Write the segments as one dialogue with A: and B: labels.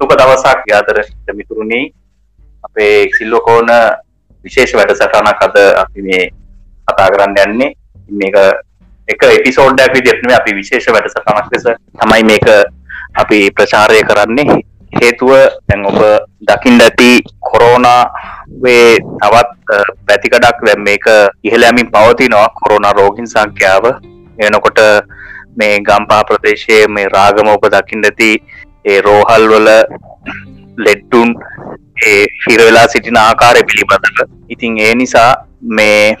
A: ලොක දවසක් යාදර මිතුරුණී අපේ සිල්ලෝකෝන විශේෂ වැඩසටනක් අද අපි මේ කතා කරන්න යන්නේ. මේක එක එපිසෝඩ්ඩක් විදිහටම අපි විශේෂ වැඩසටනක් ලෙස තමයි මේක අපි ප්‍රචාරය කරන්නේ. හේතුව දැන් ඔබ දකිින් ඇති කොරෝනා වේ තවත් පැතිකඩක් දැම් මේක ඉහළෑමින් පවතිනවා කොරෝනා රෝගින් සංඛ්‍යාව. එනකොට මේ ගම්පා ප්‍රදේශයේ මේ රාගම ඔබ දකිින් ඇති ඒ රෝහල් වල ලෙඩ්ඩුන් ඒ හිරවෙලා සිටින ආකාරය පිළිබඳව. ඉතින් ඒ නිසා මේ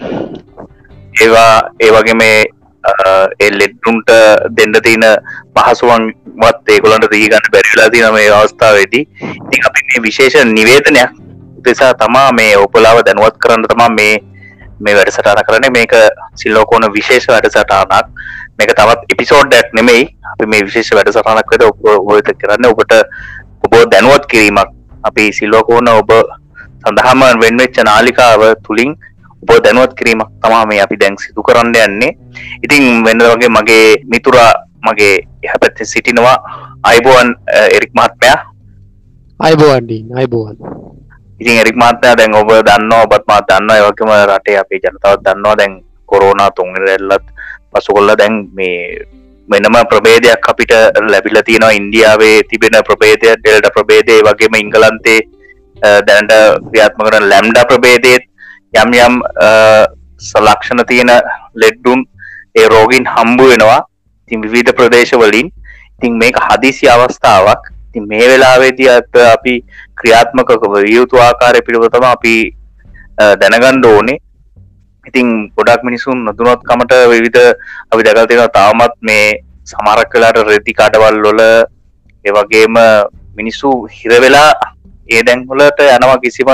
A: ඒවා ඒවගේ මේ එල්ලෙඩ්ඩුන්ට දෙන්න තියන පහසුවන්වත් ඒකොලන්ට දීගන්න බැරිලා තින මේ අවස්ථාවේදී. ඉතින් අපි මේ විශේෂ නිවේදනයක් දෙසා තමා මේ ඔපලාව දැනුවත් කරන්න තමා මේ මේ වැඩසටාන කරන මේක සිල්ලෝකෝන විශේෂ වැඩසටානක් මේක තවත් එපිසෝඩ්ඩක් නෙමෙයි. අපි මේ විශේෂ වැඩසටානක් වෙද ඔබ ඔයත කරන්න ඔබට ඔබෝ දැනුවත් කිරීමක්. අපි සිල්ලෝකෝන ඔබ සඳහම වෙන්වෙච්ච නාලිකාව තුළින් ඔබ දැනුවත් කිරීමක් තමා මේ අපි දැන් සිදු කරන්න යන්නේ. ඉතින් වෙන්න වගේ මගේ මිතුරා මගේ එහ පැත්ත සිටිනවා අයිබෝවන් එරික් මහත්මයා.
B: අයිබෝවන්ඩී අයිබෝවන්.
A: ඉතින් එරික් මාත්මයා දැන් ඔබ දන්න ඔබත් මාත් දන්න යවකම රටේ අපේ ජනතාවත් දන්නවා දැන් කොරෝනා තුන්රැල්ලත් පසු කොල්ල දැන් මේ වෙනම ප්‍රබේදයක් අපිට ලැබිල තියෙනවා ඉන්දියාවේ තිබෙන ප්‍රබේදය ඩෙල්ට ප්‍රබේදය වගේම ඉංගලන්තේ දැනට ක්‍රියාත්මකට ලැම්ඩ ප්‍රබේදයත් යම් යම් සලක්ෂණ තියෙන ලෙඩ්ඩුන් ඒ රෝගින් හම්බු වෙනවා. තින් විවිධ ප්‍රදේශවලින්. ඉතින් මේක හදිසි අවස්ථාවක්. ති මේ වෙලාවේදී අත් අපි ක්‍රියාත්මකක වියුතු ආකාරය පිළිබතම අපි දැනගණ්ඩ ඕනේ. ඉතින් ගොඩක් මිනිසුන් නොදුනොත්කමට විවිධ අපි දැකල් තියෙන තාමත් මේ සමරක් කලාට රෙති කඩවල් වොල ඒවගේම මිනිස්සු හිරවෙලා ඒ දැන්හොලට යනවා කිසිම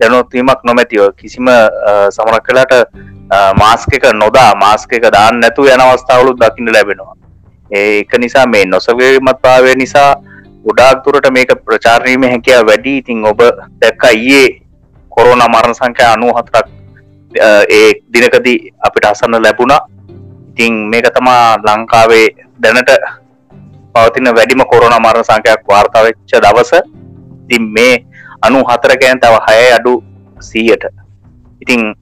A: දැනුත්වීමක් නොමැතිව. කිසිම සමරක් කලාට මාස්ක එක නොදා මාස්ක එක දාන්න නැතු යන අවස්ථාවලුත් දකින්න ලැබෙනවා. ඒක නිසා මේ නොසවීමත් භාවය නිසා ගොඩාක් තුරට මේක ප්‍රචාරණීම හැකයා වැඩි. ඉතින් ඔබ දැක්ක ඊයේ කොරෝන මරණ සංඛ්‍ය අනු හතරක් ඒ දිනකදී අපිට අසන්න ලැබුණා. ඉතිං මේක තමා ලංකාවේ දැනට පවතින වැඩිම කොරෝන මරණ සංඛයක් වාර්තාවෙච්ච දවස. ඉතින් මේ අනු හතරකෑන් තව හය අඩු සීයට. ඉතිං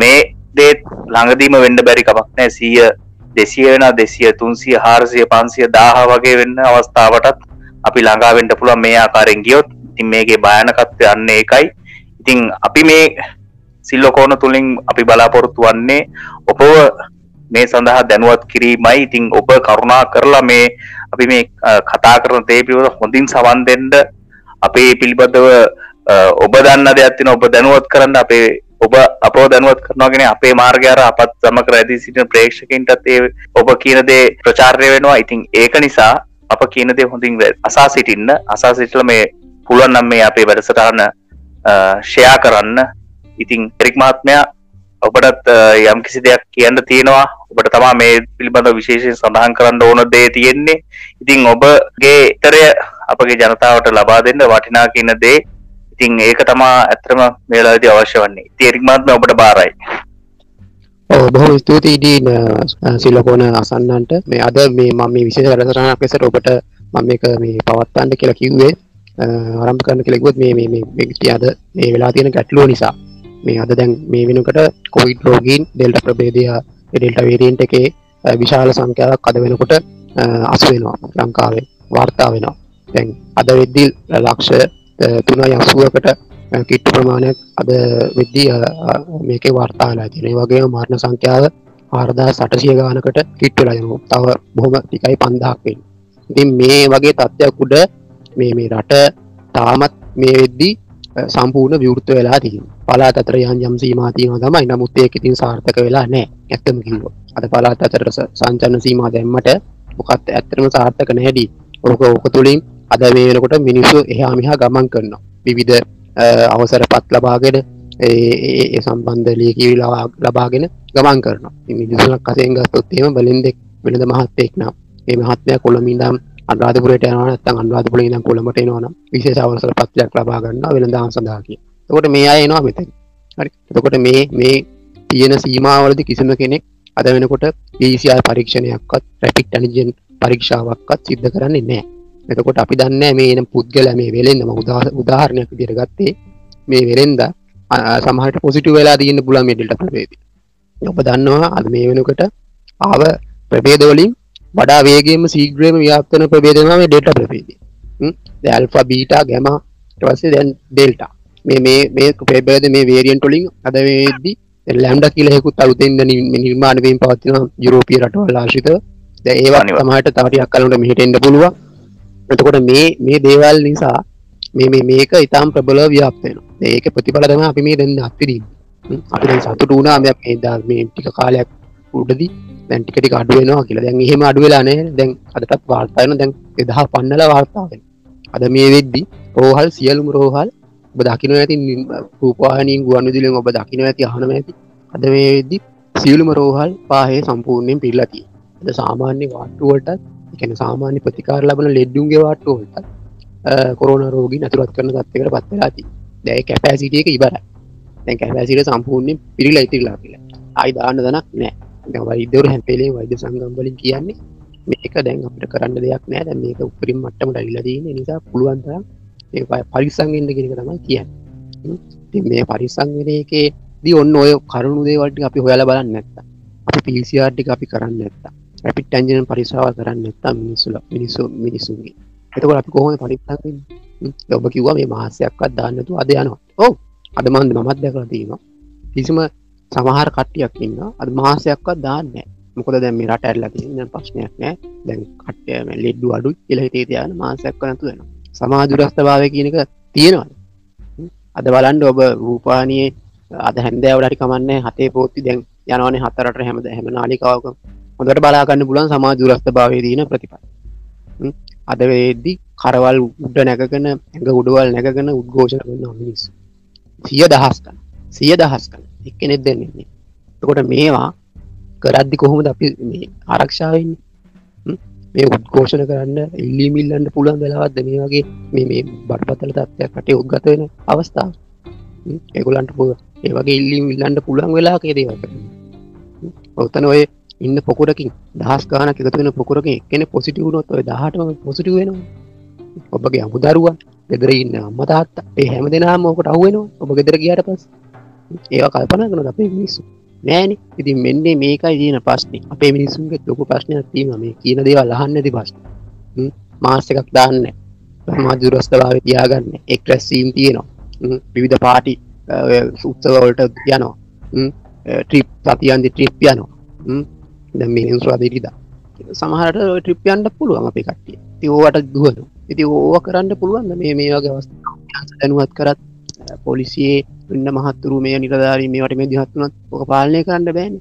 A: මේ දේත් ළඟදීම වෙන්ඩ බැරි කමක් නෑ. සීය දෙසිය වෙන දෙසිය තුන්සිය හාරසිය පන්සිය දාහ වගේ වෙන්න අවස්ථාවටත් අපි ළඟාවෙන්ට පුළුව මේ ආකාරෙන් ගියොත්. ඉතින් මේගේ භයනකත්වය යන්න එකයි ඉතිං අපි මේ සිල්ලොකෝන තුළින් අපි බලාපොරොත්තු වන්නේ ඔපව මේ සඳහා දැනුවත් කිරීමයි. ඉතිං ඔබ කරුණා කරලා මේ අපි මේ කතා කරන තේපිවල හොඳින් සවන් දෙෙන්ඩ අපේ පිළිබඳව ඔබ දන්න දෙයක්ත්තින ඔබ දැනුවත් කරන්න. අපේ ඔබ අපෝ දැනුවත් කරනගෙන අපේ මාර්ගයාර අපත් සමකර ඇති සිටින ප්‍රේක්ෂකින්ටත් ඒ ඔබ කියනදේ ප්‍රචාර්ය වෙනවා. ඉතින් ඒක නිසා අප කියනදේ හොඳින් අසා සිටින්න. අසා සිටල මේ පුළුවන් නම් මේ අපේ වැඩසටාන ෂයා කරන්න. ඉතින් එරික් මහත්මයා ඔබටත් යම් කිසි දෙයක් කියන්න තියෙනවා ඔබට තමා මේ පිළිබඳ විශේෂයෙන් සඳහන් කරන්න ඕන දේ තියෙන්නේ ඉතින් ඔබගේ තරය අපගේ ජනතාවට ලබා දෙන්න වටිනා කියන දේ ඉතින් ඒක තමා ඇත්‍රම මේලාදී අවශ්‍ය වන්නේ තේරික්මත්ම ඔබට බාරයි
B: බොහොම ස්තුතියිඩීන සිල්ලකෝන අසන්නන්ට මේ අද මේ මම මේ විශේෂ වැඩසටහනක් ලෙසට ඔබට මම මේක මේ පවත්වන්න කියලා කිව්වේ ආරම්භ කරන්න කියලා කිව්වොත් මේ මේ මේ අද මේ වෙලා තියෙන ගැටලුව නිසා මේ අද දැන් මේ වෙනකට කොවිඩ් රෝගීන් ඩෙල්ට ප්‍රබේදය ඩෙල්ට වේරියන්ට එකේ විශාල සංඛ්‍යාවක් අද වෙනකොට අසු වෙනවා ලංකාවේ. වාර්තා වෙනවා. දැන් අද වෙද්දිල් ලක්ෂ තුන යසුවකට කිට්ටු ප්‍රමාණයක් අද වෙද්දී මේක වාර්තාලා තින වගේ මාර්ණ සංඛ්‍යාව ආර්දා සටසිය ගානකට කිට්ටුලා යනු තව බොහොම ටිකයි පන්දහක්වෙන් ඉතින් මේ වගේ තත්ත්වයක් උඩ මේ මේ රට තාමත් මේ වෙද්දී සම්පූර්ණ විවෘත්ත වෙලා තිය පලාත් අතර යන් යම් සීමා තියන තමයි. නමුත් ඒක ඉතින් සාර්ථක වෙලා නෑ ඇත්තම කිව්ව අද පලාත් අතර සංචන්න සීමා දැම්මට මොකත් ඇත්තරම සාර්ථක නැහැඩි ඕක ඕක තුළින් අද මේ වෙනකොට මිනිස්සු එහා මිහා ගමන් කරනවා. විවිධ අවසර පත් ලබාගෙන ඒ සම්බන්ධ ලියකිවි ලබාගෙන ගමන් කරනවා. මිනිසුනක් කසයෙන් ගත්තොත්තේම බලින්දෙක් වෙනද මහත්තෙක් නම්. ඒ මහත්මය කොළමින්දම් අන්රාධපුරට යන නැත්තම් අන්රාධපුර ඉඳන් කොළඹට එනවනම් විශේෂ අවසර පත්‍රයක් ලබා ගන්නවා වෙළඳාම් සඳහා කිය. එතකොට මේ අය එනවා මෙතන. හරි. එතකොට මේ මේ තියෙන සීමාවලදී කිසිම කෙනෙක් අද වෙනකොට PCR පරීක්ෂණයක්වත් රැපිඩ් ඇන්ටිජන් පරීක්ෂාවක්වත් සිද්ධ කරන්නේ නැහැ. එතකොට අපි දන්න මේ එන පුද්ගල මේ වෙලෙන්දම උදා උදාහරණයක් විදිහට ගත්තේ මේ වෙලෙන්ද සමහට පොසිට වෙලා තියන්න පුළන් මෙඩල්ට ප්‍රවේදී ඔබ දන්නවා අද මේ වෙනකට ආව ප්‍රබේදවලින් වඩා වේගේම සීග්‍රේම ව්‍යාප්තන ප්‍රබේදම මේ ඩෙට ප්‍රපේදී ඇල්ෆා බීටා ගැම ටවසේ දැන් ඩෙල්ටා. මේ මේ මේ පෙබේද මේ වේරියන්ටොලින් අද වේදදි ලැම්ඩ කියලෙකුත් අලුතෙන්ද නිර්මාණවීම පවත්තින යුරෝපිය රටවල් ආශිත ඒවා තමට තවටයක් කලුට මිහිටෙන්ඩ පුළුව එතකොට මේ මේ දේවල් නිසා මේ මේ මේක ඉතාම් ප්‍රබල ව්‍යාප්තයන ඒක ප්‍රතිඵල තම අපි මේ දෙන්න අත්තිරීම අපි සතුට වුණා මෙ මේ ටික කාලයක් උඩදී දැන්ටිකට අඩුවෙනවා කියලා. දැන් එහෙම අඩුවෙලානේ දැන් අදටත් වාර්තායන දැන් එදහ පන්නල වාර්තාවෙන් අද මේ වෙද්දි රෝහල් සියලුම රෝහල් ඔබ දකින ඇති රූපවාහනින් ගුවන් විදුලින් ඔබ දකින ඇති අහනම ඇති. අද මේ වෙද්දි සියලුම රෝහල් පාහේ සම්පූර්ණයෙන් පිල්ලති අද සාමාන්‍ය වාට්ටුවලටත් එකන සාමාන්‍ය ප්‍රතිකාර ලබන ලෙඩ්ඩුන්ගේ වාට්ටුවලටත් කොරන රෝගී නතුරත් කරන තත්වකට පත්වෙලාති දැයි කැපෑසිටියක ඉබර දැන් කැපෑසිට සම්පූර්ණයෙන් පිරිලා ඉතිරලා කියලා. අයි දාන්න දනක් නෑ වෛදවර හැපේලේ වෛද්‍ය සංගම්වලින් කියන්නේ මේක දැන් අපට කරන්න දෙයක් නෑ. දැ මේක උපරින් මට්ටමට ඉල්ලදීන නිසා පුළුවන්තර පරිසංගෙන්ට කෙනක තමයි කියන්න. මේ පරිසංවෙන එකේ දී ඔන්න ඔය කරුණු දේවල්ට අපි හොයාල බලන්න නැත්ත අපි පිසිආර්ටික අපි කරන්න නැත්ත රැපිට ඇන්ජන පරිසාව කරන්න නැත්තා මිනිස්සුල මිනිස්සු මිනිසුන්ගේ එතකොට අපි කොහොම පරිත්තන්න ඔබ කිව්වා මේ මාසයක්වත් දාන්නතු අද යනවා. ඕ අද මන්ද මමත් දැකලා තියෙනවා. කිසිම සමහර කට්ටියක් ඉන්න අද මාසයක්වත් දාන්න මොකද දැම රට ඇල්ලා තින්න ප්‍රශ්නයක් නෑ. දැන් කට්ටයම ලෙඩ්ඩු අඩු කියල හිතේ තියන මාසයක් නතු වෙන සමාජුරස්ථ භාවය කියනක තියෙනවා අද බලන්ඩ ඔබ රූපානයේ අද හැන්දෑවලට කමන්න හතේ පෝත්ති දැන් යනවන හතරට හැමද හැම නාලිකාවක හොඳට බලාගන්න පුලන් සමාජුරස්ථ භාවය දීන ප්‍රතිපල අද වේදදි කරවල් උඩ නැකගෙන ඇඟ උඩවල් නැකගෙන උද්ඝෝෂණ කරන්න මිනිස් සිය දහස් කන සිය දහස් කන එක්කෙනෙත් දෙන්නේ කොට මේවා කරද්දි කොහොමද අපි ආරක්ෂාවන්නේ මේ උද්ඝෝෂණ කරන්න ඉල්ලිමිල්ලන්න පුළුවන් වෙලාවත්ද මේ වගේ මේ මේ බටපතල තත්වයක් කටේ උද්ගත වෙන අවස්ථාව? ඒගොලන්ට පුව ඒ වගේ ඉල්ලිම් ඉල්ලන්න පුළුවන් වෙලා දේවක ඔතන ඔය ඉන්න පොකුරකින් දහස් ගානක එකතුවෙන පොකුරක එක්කෙන පොසිටිවුණොත් ඔය දහටම පොසිටිව වෙනවා. ඔබගේ අමුදරුවන් ගෙදර ඉන්න අම්ම තාත්ත ඒ හැම දෙනාම ඕකට අහුවෙනවා. ඔබ ගෙදර ගියට පස් ඒවා කල්පනා කරන අපේ මිනිස්සු. නෑන. ඉතින් මෙන්නේ මේකයි තියෙන පස්්නේ අපේ මිනිසුන්ගේ ලොකු ප්‍රශ්නයක් තිීම මේ කියන දේවල් අහන්නති පස්්න මාස එකක් දාන්න මා දුරස්ථභාව තියාගන්න එක් රැස්සීම් තියෙනවා. විවිධ පාටි සුත්සවලට යනවා. ට්‍රිප් සතියන්දි ට්‍රිප් යනවා. දැ මිනිස් රදිරිද සමහට ට්‍රිප්යන්ට පුළුවන් අපේ කට්ටිය. තිෝවට දුවන ඉති ඕව කරන්න පුළුවන් මේ මේ වගේ අවස්ථ දැනුවත් කරත් පොලිසියේ ඉන්න මහත්තුරු මේ නිරධාරී මේවට මේ දිහත්වනත් ඕක පාලනය කරන්න බෑන.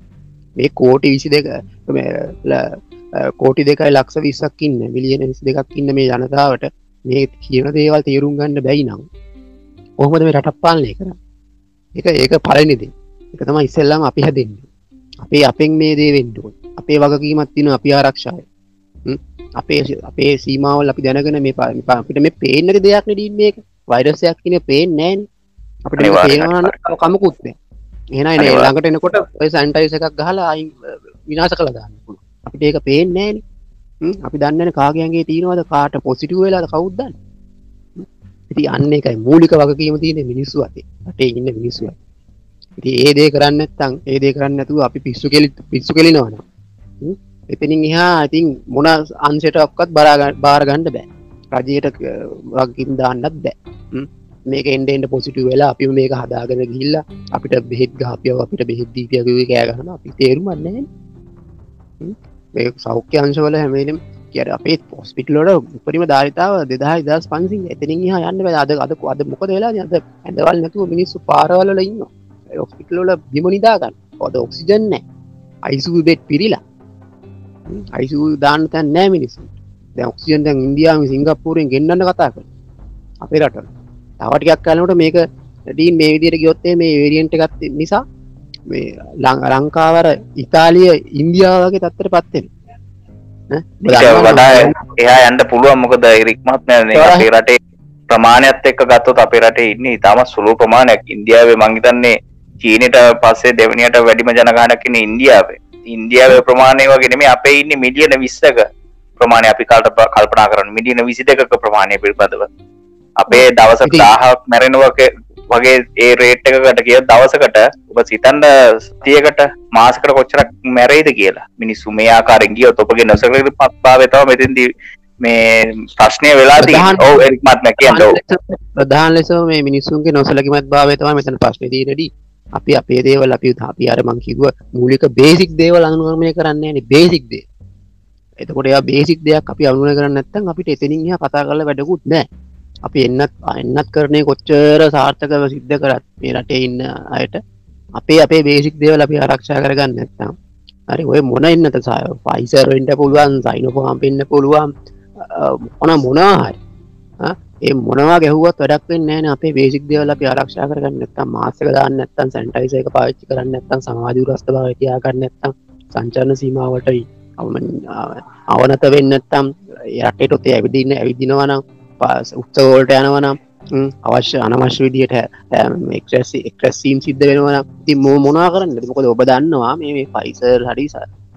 B: මේ කෝටි විසි දෙක කෝටි දෙකයි ලක්ෂ විස්සක් ඉන්න මිලියන විසි දෙකක් ඉන්න මේ ජනතාවට මේ කියන දේවල් තේරුම් ගන්න බැයි නම් ඔහොමද මේ රටක් පාලනය කර එක ඒක පලනිදේ එක තම ඉස්සෙල්ලම් අපි හැදෙන්න්න අපේ අපෙන් මේ දේ වෙන්ඩුව අපේ වගකීමත් තින අපි ආරක්ෂාය අපේ අපේ සීමාවල් අපි දැනගෙන මේ අපිට මේ පේනක දෙයක් නඩී මේක. වෛරසයක් කියන පේෙන් නෑන්. අපට පේවාන කමකුත්නේ එන ළඟට එනකොට ඔය සැන්ටයිස එකක් ගහලා අයි විනාස කළ දාන්න අපිට ඒක පේෙන් නෑන. අපි දන්නන කාගයන්ගේ තියෙනවද කාට පොසිටුව වෙලාද කවුද්දන්න ඉති අන්න එකයි මූලික වගකීම තියෙන මිනිස්සු අතේ. අටේ ඉන්න මිනිස්සුව ඉති ඒ දේ කරන්න ඇත්තං ඒ දේ කරන්න ඇතු අපි පිස්සු කෙලි පිස්සු කෙලිනවන එතනින් එහා ඉතින් මොන අන්සට ඔක්කත් බාරගණ්ඩ බෑ. රජයට වගකින් දාන්නත් බෑ මේක එන්ඩෙන්ට පොසිටු වෙලා අපි මේක හදාගෙන ගිල්ල අපිට බෙහෙත් ගාපියව අපිට බෙහෙද්දීපියකවේ කෑගහන අපි තේරුමන්න මේ සෞඛ්‍ය අංශවල හැමේනම් කියට අපේ පොස්පිටලෝට උපරිම ධාරිතාව දෙදා දස් පන්සි එතනින් හා යන්න අද අද අද මොක වෙලා අද ඇඳවල් නැතුව මිනිස්සු පාරවල ඉන්න ඔස්පිටලෝල බිම නිදාගන්න ඔද ඔක්සිජන්නෑ අයිසු බෙට් පිරිලා. අයිසු දාන්න තැන් නෑ මිනිස්සු දැ ඔක්සිජන් දැන් ඉන්දයාම සිංගප්පූරෙන් ගෙන්න්න කතා කර අපේ රට තවටිකක් කලනට මේක ඩීන් මේ විදියට ගයොත්තේ මේ වේරියන්ට ගත් නිසා මේ ලංකාවර ඉතාලිය ඉන්දියාවගේ තත්තර පත්වෙන
A: වඩා එයා යන්ට පුළුවන්. මොකද ඉරික්මත් අපේ රටේ ප්‍රමාණයත් එක්ක ගත්තොත් අපේ රටේ ඉන්න ඉතාම සුළු ප්‍රමාණයක්. ඉන්දියාවේ මංහිතන්නේ චීනට පස්සේ දෙවනියට වැඩිම ජනගානක්කන ඉන්දියාවේ. ඉන්දියාව ප්‍රමාණය වගෙනම අපේ ඉන්න මිලියන විස්සක ප්‍රමාණය අපි කාට කල්පනා කරන්න. මිලියන විසි දෙකක ප්‍රමාණය පිළිබඳව අපේ දවස
B: ඉතින්-
A: දාහක් මැරෙනවක වගේ ඒ රේට් එකකට කිය දවසකට ඔබ සිතන්ඩ තියකට මාසකට කොච්චරක් මැරේද කියලා. මිනිස්සු මේ ආකාරෙන් ගියොත් ඔබගේ නොසකට පත්පා වෙතව මෙතින්දී මේ ප්‍රශ්නය කියන්න ඕ.
B: ප්‍රධාන ලෙස මේ මිනිස්සුන්ගේ නොසලකිමත් භාවය තමයි මෙතන ප්‍රශ්න තියෙනදී අපි අපේ දේවල් අපි අපි අර මං කිව්ව මූලික බේසික් දේවල් අනුගමනය කරන්නේ බේසික් දේ. එතකොට බේසික් දෙයක් අපි අනුගමනය කරන්නේ නැත්නම් අපිට එතනින් කතා කරලා වැඩකුත් නැහැ අපි එන්නත් එන්නත් කරන්නේ කොච්චර සාර්ථකව සිද්ධ කරත් මේ රටේ ඉන්න අයට. අපේ අපේ බේසික් දේවල් අපි ආරක්ෂා කරගන්න නැත්නම්. හරි ඔය මොන එන්නත සාය? ෆයිසර් වෙන්න පුළුවන් සයිනෝෆෝම් වෙන්න පුළුවන්. මොන මොනවා හරි ඒ මොනවා ගැහුවත් වැඩක් වෙන්නේ නැහැ නේ. අපේ බේසික් දේවල් අපි ආරක්ෂා කරගන්න නැත්නම් මාස්ක් එක දාන්න නැත්නම් සැනිටයිසර් එක පාවිච්චි කරන්න නැත්නම් සමාජ දුරස්ත භාවය තියා ගන්න නැත්නම් සංචරණ සීමාවට අවම- අවනත වෙන්නේ නැත්නම් ඒ රටේට ඔතේ ඇවිදින්න ඇවිදිනවා නම් පාස් උත්සව වලට යනවා නම් හ්ම්, අවශ්‍ය අනවශ්‍ය විදියට එක්ස්ට්‍රැස් එක්ස්ට්‍රැසීම් සිද්ධ වෙනවා නම් ඉතින් මො- මොනවා කරන්නද? මොකද ඔබ දන්නවා මේ මේ ෆයිසර් හරි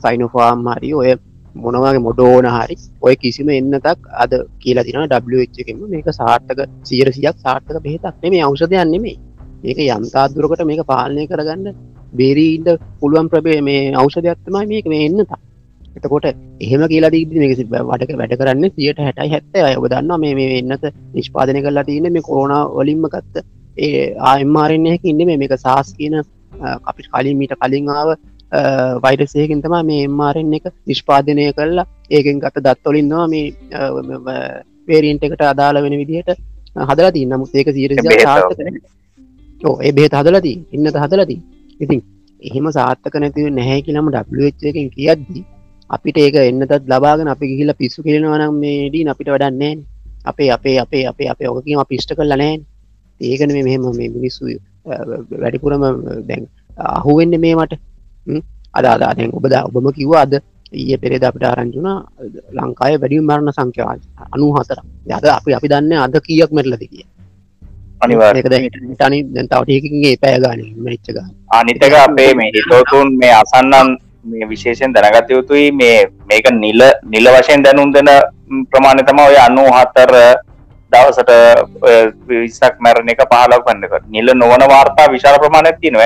B: සයිනෝෆාම් හරි ඔය මොනවාගේ මොඩෝන හරි ඔය කිසිම එන්නතක් අද කියලා තින ඩ එකම මේක සාර්ථක සියරසියක් සාර්ථක බෙහෙතක් නෙමේ අවෂධයන් නෙමේ මේක යම්තාදුරකට මේක පාලනය කරගන්න බේරීන්ට පුළුවන් ප්‍රබේ මේ අවෂධයක්ත්තමයි මේක මේ එන්නතා එතකොට එහෙම කියලා දීදි මේක වටක වැඩ කරන්න සියට හැටයි හැත්ත. අය ඔබ දන්න මේ මේ එන්නත නිෂ්පාදනය කරලා තියන්න මේ කෝන වලින්ම ගත්ත ඒ ආයම්මාරෙන්යක ඉන්න මේක සාස් කියන අපි කලින් මීට කලින් ආව වයිරසයකින් තම මේ එම්මාරෙන් එක නිෂ්පාදනය කරලා ඒකෙන් ගත දත්වලින්නවා මේ වේරීන්ට එකට අදාළ වෙන විදිහට හදලා ති නමුත් ඒක සීර ඒ බේත හදලති ඉන්නත හදලති ඉතින් එහෙම සාර්ථක නැතිව නැහැ කියලම ඩක්ෙන් කියද්දී අපිට ඒක එන්නතත් ලබාගෙන අපි ගිහිල පිස්සු කෙරෙනවනම් මේදී අපිට වඩන්නේ අපේ අපේ අපේ අපේ අපේ ඔකකින් පිෂ්ට කරලා නෑ ඒකන මේ මෙහෙම මේ මිනිස්සු වැඩිපුරම දැන් අහුවෙන්න මේ මට. අද අදාදැන් ඔබද ඔබම කිව්වා අද ඊය පෙරේද අපිට ආරංචුන ලංකාය වැඩිය මරණ සංඛ්‍යා අනු හතර යද අපි අපි දන්න අද කියක් මැටලද කිය
A: අනිවා
B: ඒක තනි දැන්තාවටයකින්ගේ පෑගාන මච්චක
A: අනිතක අපේ මේ හිතෝතුන් මේ අසන්නන් මේ විශේෂෙන් දැනගත යුතුයි. මේ මේක නිල නිල වශයෙන් දැනුම් දෙන ප්‍රමාණය තම ඔය අන්නු හත්තර දවසට විස්සක් මැරණ එක පහලක් වන්නක නිල නොවන වාර්තා විශාල ප්‍රමාණයක් තිනව.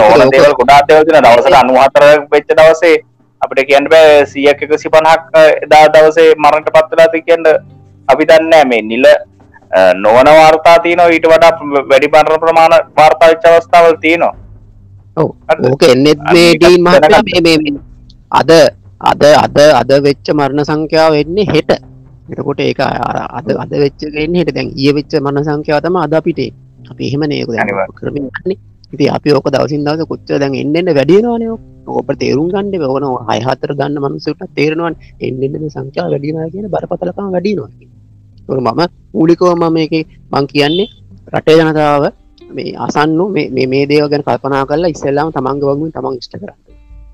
A: නොවන දේවල් ගොඩා දෙවතින දවසට අනු හතර වෙච්ච දවසේ අපිට කියන්න බෑ සියක් එක සිපනහක් එදා දවසේ මරණට පත්වලාද කියන්න අපි දන්නෑ මේ නිල නොවන වාර්තා තියනවා. ඊට වඩා වැඩි බණර ප්‍රමාණ වාර්තා විච් අවස්ථාවල් තියෙනවා?
B: ඕක එන්නෙත්
A: අන්න
B: මේ
A: ඒකත්
B: ඩීන් මහත්තයා
A: දැනගන්න.
B: මේ මේ මේ. අද අද අද අද වෙච්ච මරණ සංඛ්‍යාව වෙන්නේ හෙට. එතකොට ඒක අර අද අද වෙච්ච එක එන්නේ හෙට. දැන් ඊයේ වෙච්ච මරණ සංඛ්‍යාව තමයි අද අපිට. අපි එහෙම නේ ඒක දැන්
A: අනිවාර්යෙන්.
B: කරමින් ඉතින් අපි ඕක දවසින් දවස කොච්චර දැන් එන්න එන්න වැඩි වෙනවනේ ඕක. ඕක අපිට තේරුම් ගන්න ඕන 6 4 ගන්න මිනිස්සුන්ට තේරෙනවනේ. එන්න එන්න මේ සංඛ්‍යාව වැඩි වෙනවා කියන බරපතලකම වැඩි වෙනවා. ඒක මම මූලිකව මම මේකේ මං කියන්නේ රටේ ජනතාව මේ අසන්නු මේ මේ මේ දේව ගැන කල්පනා කරලා ඉස්සෙල්ලාම තමන්ගේ වගුවෙන් තමන් ඉෂ්ට කරන්න.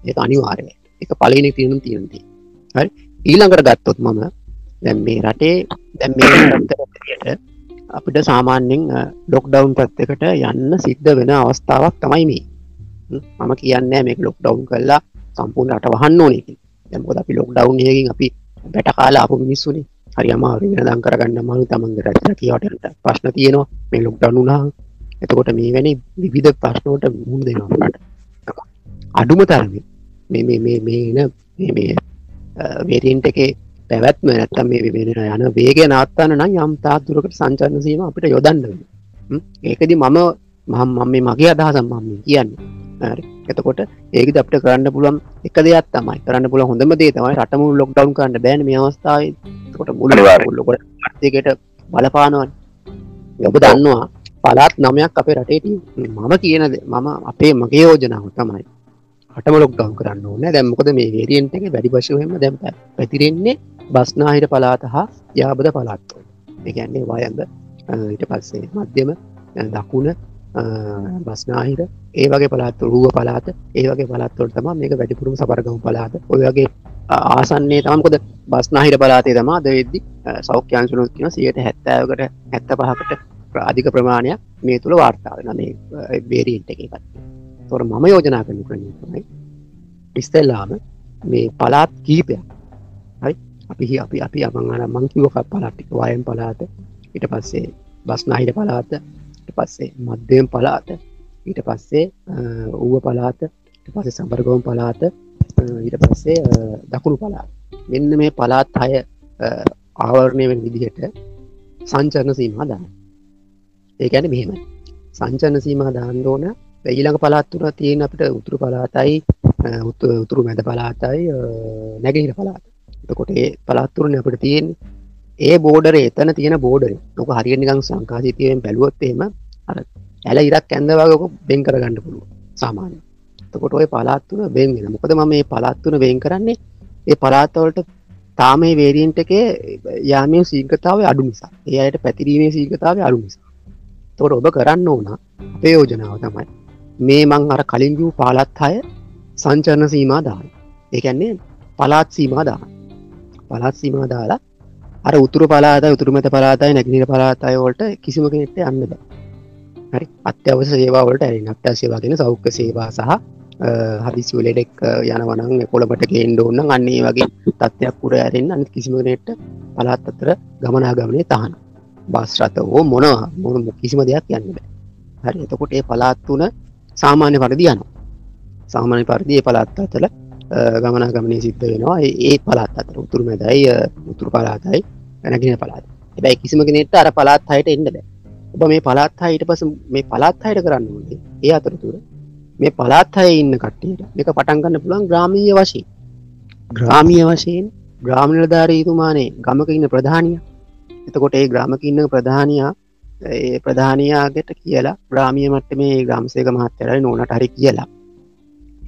B: ඒක අනිවාර්යයි. ඒක පළවෙනි තියෙන තියෙන දේ හරි? ඊළඟට ගත්තොත් මම දැන් මේ රටේ දැන් මේ පැත්තට අපිට සාමාන්‍යයෙන් ලොක්ඩවුන් පැත්තකට යන්න සිද්ධ වෙන අවස්ථාවක් තමයි මේ. හ්ම්, මම කියන්නේ මේක ලොක්ඩවුන් කරලා සම්පූර්ණ රට වහන්න ඕනේ කියලා. දැන් මොකද අපි ලොක්ඩවුන් එකකින් අපි බැට කාලා ආපු මිනිස්සුනේ. හරි අමාරු. වෙනදම් කරගන්න අමාරු තමන්ගේ රට කියවට ප්‍රශ්න තියෙනවා. මේ ලොක්ඩවුන් වුණා එතකොට මේ වැනි විවිධ ප්‍රශ්නෝට මුහුණ දෙනවා රට අඩුම තරමේ මේ එන වේරියන්ට් එකේ පැවැත්ම නැත්තම් මේ වෙන යන වේගය නවත්තන්න නම් යම් තාක් දුරකට සංචලන සීම අපිට යොදන්න. ඒකෙදි මම මම මම මේ මගේ අදහස මම කියන්නේ. එතකොට ඒකද අපිට කරන්න පුළුවන් එක දෙයක් තමයි. කරන්න පුළුවන් හොඳම දේ තමයි රට මුළු ලොක්ඩවුන් කරන්න බෑනේ මේ අවස්ථාවේ. එතකොට මුළු
A: අනිවාර්යෙන්.
B: මුළු දෙකට බලපානවනේ. ඔබ දන්නවා පළාත් නමයක් අපේ රටේ තියෙනවා. මම කියන දේ මම අපේ මගේ යෝජනාව තමයි රටම ලොක්ඩවුන් කරන්න ඕනේ. දැන් මොකද මේ වේරියන්ට් එක වැඩි වශයෙන්ම දැන් පැ- පැතිරෙන්නේ බස්නාහිර පළාත හා යාබද පළාත් වල. ඒ කියන්නේ වයඹ අ, ඊට පස්සේ මධ්‍යම අ, දකුණ අ, බස්නාහිර ඒ වගේ පළාත් වල, රුව පළාත ඒ වගේ පළාත් වල තමයි මේක වැඩිපුරම සබරගමු පළාත. ඔය වගේ අ, ආසන්නයේ තමයි මොකද බස්නාහිර පළාතේ තමයි අද වෙද්දි අ, සෞඛ්‍ය අංශුනුත් කියන 70කට 75කට අධික ප්‍රමාණයක් මේ තුල වාර්තා වෙනවා. මේ වේරියන්ට් එකේ පැත්තේ. ඒතකොට මම යෝජනා කරන ක්‍රමය තමයි ඉස්සෙල්ලාම මේ පළාත් කීපයක්. අපි අපි අපි අමංගන මංකිවක පලාටික වයම් පලාත ඊට පස්සේ බස්නාහිට පලාත පස්සේ මධ්‍යයෙන් පලාත ඊට පස්සේ ඌව පලාත පස සම්පර්ගෝම් පලාත ඊට පස්සේ දකුණු පලාත් මෙන්න මේ පලාත් අය ආවරණය වෙන විදිහට සංචරණ සීමා දාන ඒකැන මෙහෙම. සංචරණ සීමා දාන්න ඕන. ඊළඟ පලාත්තුර තියෙන අපිට උතුරු පලාතයි උතුරු මැද පලාතයි නැගහිට පලාත එතකොට ඒ පලාත්තුරන අපට තියෙන ඒ බෝඩර එතන තියෙන බෝඩර නොක හරිනිකං සංකාසිතියෙන් බැලුවොත්තේම අර ඇල ඉරක් ඇන්ද වගක බෙන් කරගන්න පුළුව සාමාන්‍ය තකොට ඔය පලාත්තුන බෙන්ගෙන මොකද ම මේ පලාත්තුන වෙන් කරන්නේ ඒ පලාත්තවලට තාම වේරියන්ට එක යාමය සීකතාව අඩු නිසා. ඒ අයට පැතිරීමේ සීකතාව අඩු නිසා. තොට ඔබ කරන්න ඕන අපේ යෝජනාව තමයි මේ මං අර කලින් වූ පාලත් අය සංචරණ සීමා දාන. ඒකැන්නේ පලාත් සීමා දාන. පලාත් සීමා දාලා අර උතුරු පලාත උතුරමත පලාතයි නැගනිර පලාතය වලට කිසිම කෙනෙට අන්න බ. හරි. අත්‍යවස සේවාවලට ඇරි අත්‍ය සේවාගෙන සෞඛ්‍ය සේවා සහ හදිසිවලෙඩෙක් යන වනන් කොළබට ගේන්ඩ ඔන්න අන්නේ වගේ තත්ත්වයක් පුර ඇරෙන් අනි කිසිමනට පලාත් අතර ගමනාගමනය තහන බස්රත හෝ මොනවා මොන කිසිම දෙයක් යන්න බෑ. හරි එතකොට ඒ පලාත් වන සාමාන්‍ය පරදි යන සාමාන්‍ය පරිදිය පලාත් අතල ගමනාගමනය සිද්ධ වෙනවා. ඒ පලාත් අතර උතුරු මැදයි උතුරු පලාතයි නැගෙන පලාත් හැබැයි කිසිම කෙනෙට අර පලාත් හයට එන්න බෑ. ඔබ මේ පලාත් හයට පස මේ පලාත් හයට කරන්න ඕනේ ඒ අතරතුර. මේ පලාත් අය ඉන්න කට්ටියට එක පටන්ගන්න පුළන් ග්‍රාමීය වශයෙන්. ග්‍රාමිය. වශයෙන් ග්‍රාමිණධාරීතුමානේ ගමක ඉන්න ප්‍රධානිය එතකොට ඒ ග්‍රාමක ඉන්න ප්‍රධානයා ඒ ප්‍රධානයාගට කියලා ග්‍රාමිය මට්ට මේ ග්‍රම්සේක මහත්තරයි නොනට හරි කියලා.